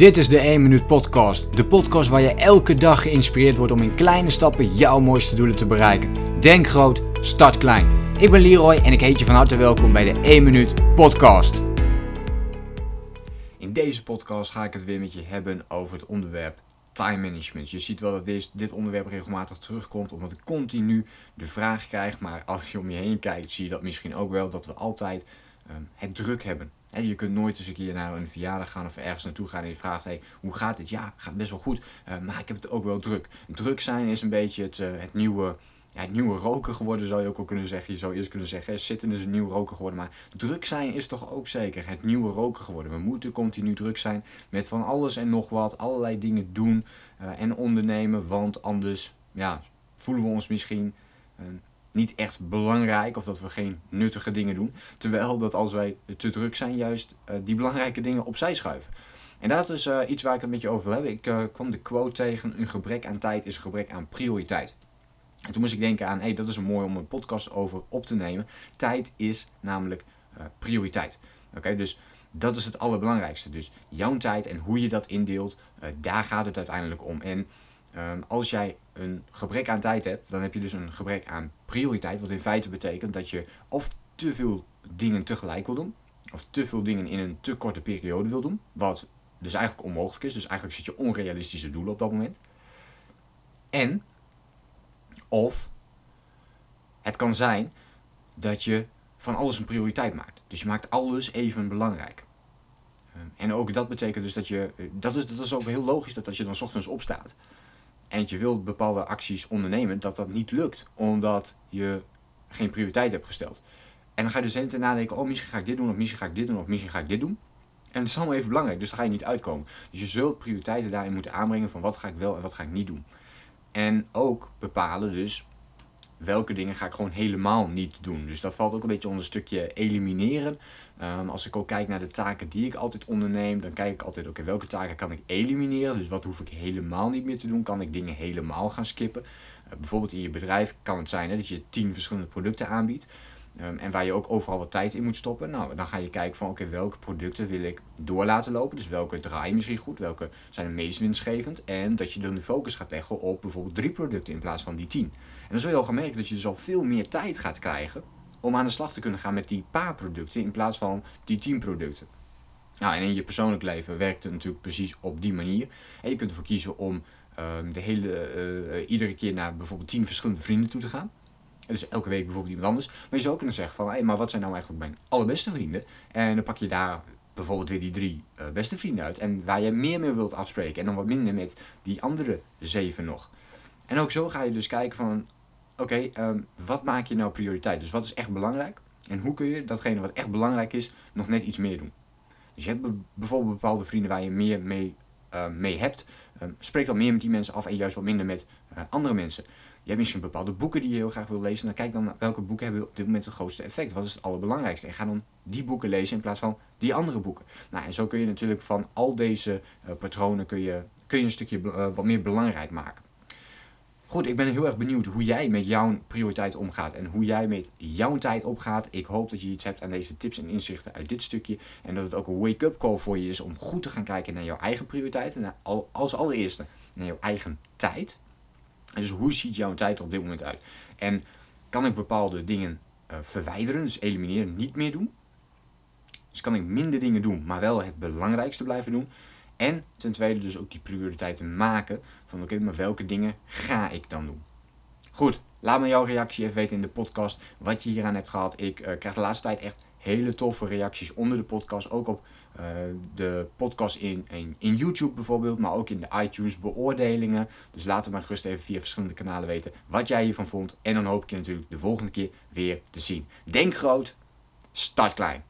Dit is de 1 Minuut Podcast. De podcast waar je elke dag geïnspireerd wordt om in kleine stappen jouw mooiste doelen te bereiken. Denk groot, start klein. Ik ben Leroy en ik heet je van harte welkom bij de 1 Minuut Podcast. In deze podcast ga ik het weer met je hebben over het onderwerp time management. Je ziet wel dat dit, onderwerp regelmatig terugkomt, omdat ik continu de vraag krijg. Maar als je om je heen kijkt, zie je dat misschien ook wel dat we altijd um, het druk hebben. Je kunt nooit eens een keer naar een verjaardag gaan of ergens naartoe gaan en je vraagt: hey, hoe gaat het? Ja, gaat best wel goed, uh, maar ik heb het ook wel druk. Druk zijn is een beetje het, uh, het nieuwe ja, het nieuwe roken geworden, zou je ook al kunnen zeggen. Je zou eerst kunnen zeggen, zitten is een nieuw roken geworden. Maar druk zijn is toch ook zeker het nieuwe roken geworden. We moeten continu druk zijn met van alles en nog wat. Allerlei dingen doen uh, en ondernemen. Want anders ja, voelen we ons misschien niet echt belangrijk. Of dat we geen nuttige dingen doen. Terwijl dat als wij te druk zijn, juist uh, die belangrijke dingen opzij schuiven. En dat is iets waar ik het met je over wil hebben. Ik kwam de quote tegen, een gebrek aan tijd is een gebrek aan prioriteit. En toen moest ik denken aan, hey, dat is mooi om een podcast over op te nemen. Tijd is namelijk prioriteit. Oké, dus dat is het allerbelangrijkste. Dus jouw tijd en hoe je dat indeelt, daar gaat het uiteindelijk om. En um, als jij een gebrek aan tijd hebt, dan heb je dus een gebrek aan prioriteit. Wat in feite betekent dat je of te veel dingen tegelijk wil doen, of te veel dingen in een te korte periode wil doen. Wat dus eigenlijk onmogelijk is. Dus eigenlijk zit je onrealistische doelen op dat moment. En of het kan zijn dat je van alles een prioriteit maakt. Dus je maakt alles even belangrijk. Ehm, en ook dat betekent dus dat je. Eh, dat is, dat is ook heel logisch dat als je dan ochtends opstaat. En je wilt bepaalde acties ondernemen, dat dat niet lukt. Omdat je geen prioriteit hebt gesteld. En dan ga je dus hele nadenken: oh, misschien ga ik dit doen, of misschien ga ik dit doen, of misschien ga ik dit doen. En het is allemaal even belangrijk, dus daar ga je niet uitkomen. Dus je zult prioriteiten daarin moeten aanbrengen van wat ga ik wel en wat ga ik niet doen. En ook bepalen dus welke dingen ga ik gewoon helemaal niet doen. Dus dat valt ook een beetje onder een stukje elimineren. Um, als ik ook kijk naar de taken die ik altijd onderneem, dan kijk ik altijd, oké, welke taken kan ik elimineren? Dus wat hoef ik helemaal niet meer te doen? Kan ik dingen helemaal gaan skippen? Uh, bijvoorbeeld in je bedrijf kan het zijn hè, dat je tien verschillende producten aanbiedt. Um, en waar je ook overal wat tijd in moet stoppen. Nou, dan ga je kijken van oké, welke producten wil ik door laten lopen. Dus welke draaien misschien goed, welke zijn het meest winstgevend. En dat je dan de focus gaat leggen op bijvoorbeeld drie producten in plaats van die tien. En dan zul je al gaan merken dat je dus al veel meer tijd gaat krijgen om aan de slag te kunnen gaan met die paar producten in plaats van die tien producten. Nou, en in je persoonlijk leven werkt het natuurlijk precies op die manier. En je kunt ervoor kiezen om um, de hele, uh, iedere keer naar bijvoorbeeld tien verschillende vrienden toe te gaan. Dus elke week bijvoorbeeld iemand anders. Maar je zou ook kunnen zeggen van, hé, hey, maar wat zijn nou eigenlijk mijn allerbeste vrienden? En dan pak je daar bijvoorbeeld weer die drie uh, beste vrienden uit. En waar je meer mee wilt afspreken. En dan wat minder met die andere zeven nog. En ook zo ga je dus kijken van, oké, um, wat maak je nou prioriteit? Dus wat is echt belangrijk? En hoe kun je datgene wat echt belangrijk is, nog net iets meer doen? Dus je hebt bijvoorbeeld bepaalde vrienden waar je meer mee, uh, mee hebt. Um, spreek dan meer met die mensen af en juist wat minder met uh, andere mensen. Je hebt misschien bepaalde boeken die je heel graag wil lezen. Dan kijk dan welke boeken hebben op dit moment het grootste effect. Wat is het allerbelangrijkste? En ga dan die boeken lezen in plaats van die andere boeken. Nou, en zo kun je natuurlijk van al deze uh, patronen kun je, kun je een stukje uh, wat meer belangrijk maken. Goed, ik ben heel erg benieuwd hoe jij met jouw prioriteit omgaat en hoe jij met jouw tijd opgaat. Ik hoop dat je iets hebt aan deze tips en inzichten uit dit stukje. En dat het ook een wake-up call voor je is om goed te gaan kijken naar jouw eigen prioriteiten. als allereerste naar jouw eigen tijd. Dus hoe ziet jouw tijd op dit moment uit? En kan ik bepaalde dingen uh, verwijderen, dus elimineren, niet meer doen? Dus kan ik minder dingen doen, maar wel het belangrijkste blijven doen? En ten tweede dus ook die prioriteiten maken van oké, maar welke dingen ga ik dan doen? Goed, laat me jouw reactie even weten in de podcast wat je hieraan hebt gehad. Ik uh, krijg de laatste tijd echt hele toffe reacties onder de podcast, ook op uh, de podcast in, in, in, YouTube bijvoorbeeld, maar ook in de iTunes beoordelingen. Dus laat het maar gerust even via verschillende kanalen weten wat jij hiervan vond. En dan hoop ik je natuurlijk de volgende keer weer te zien. Denk groot, start klein.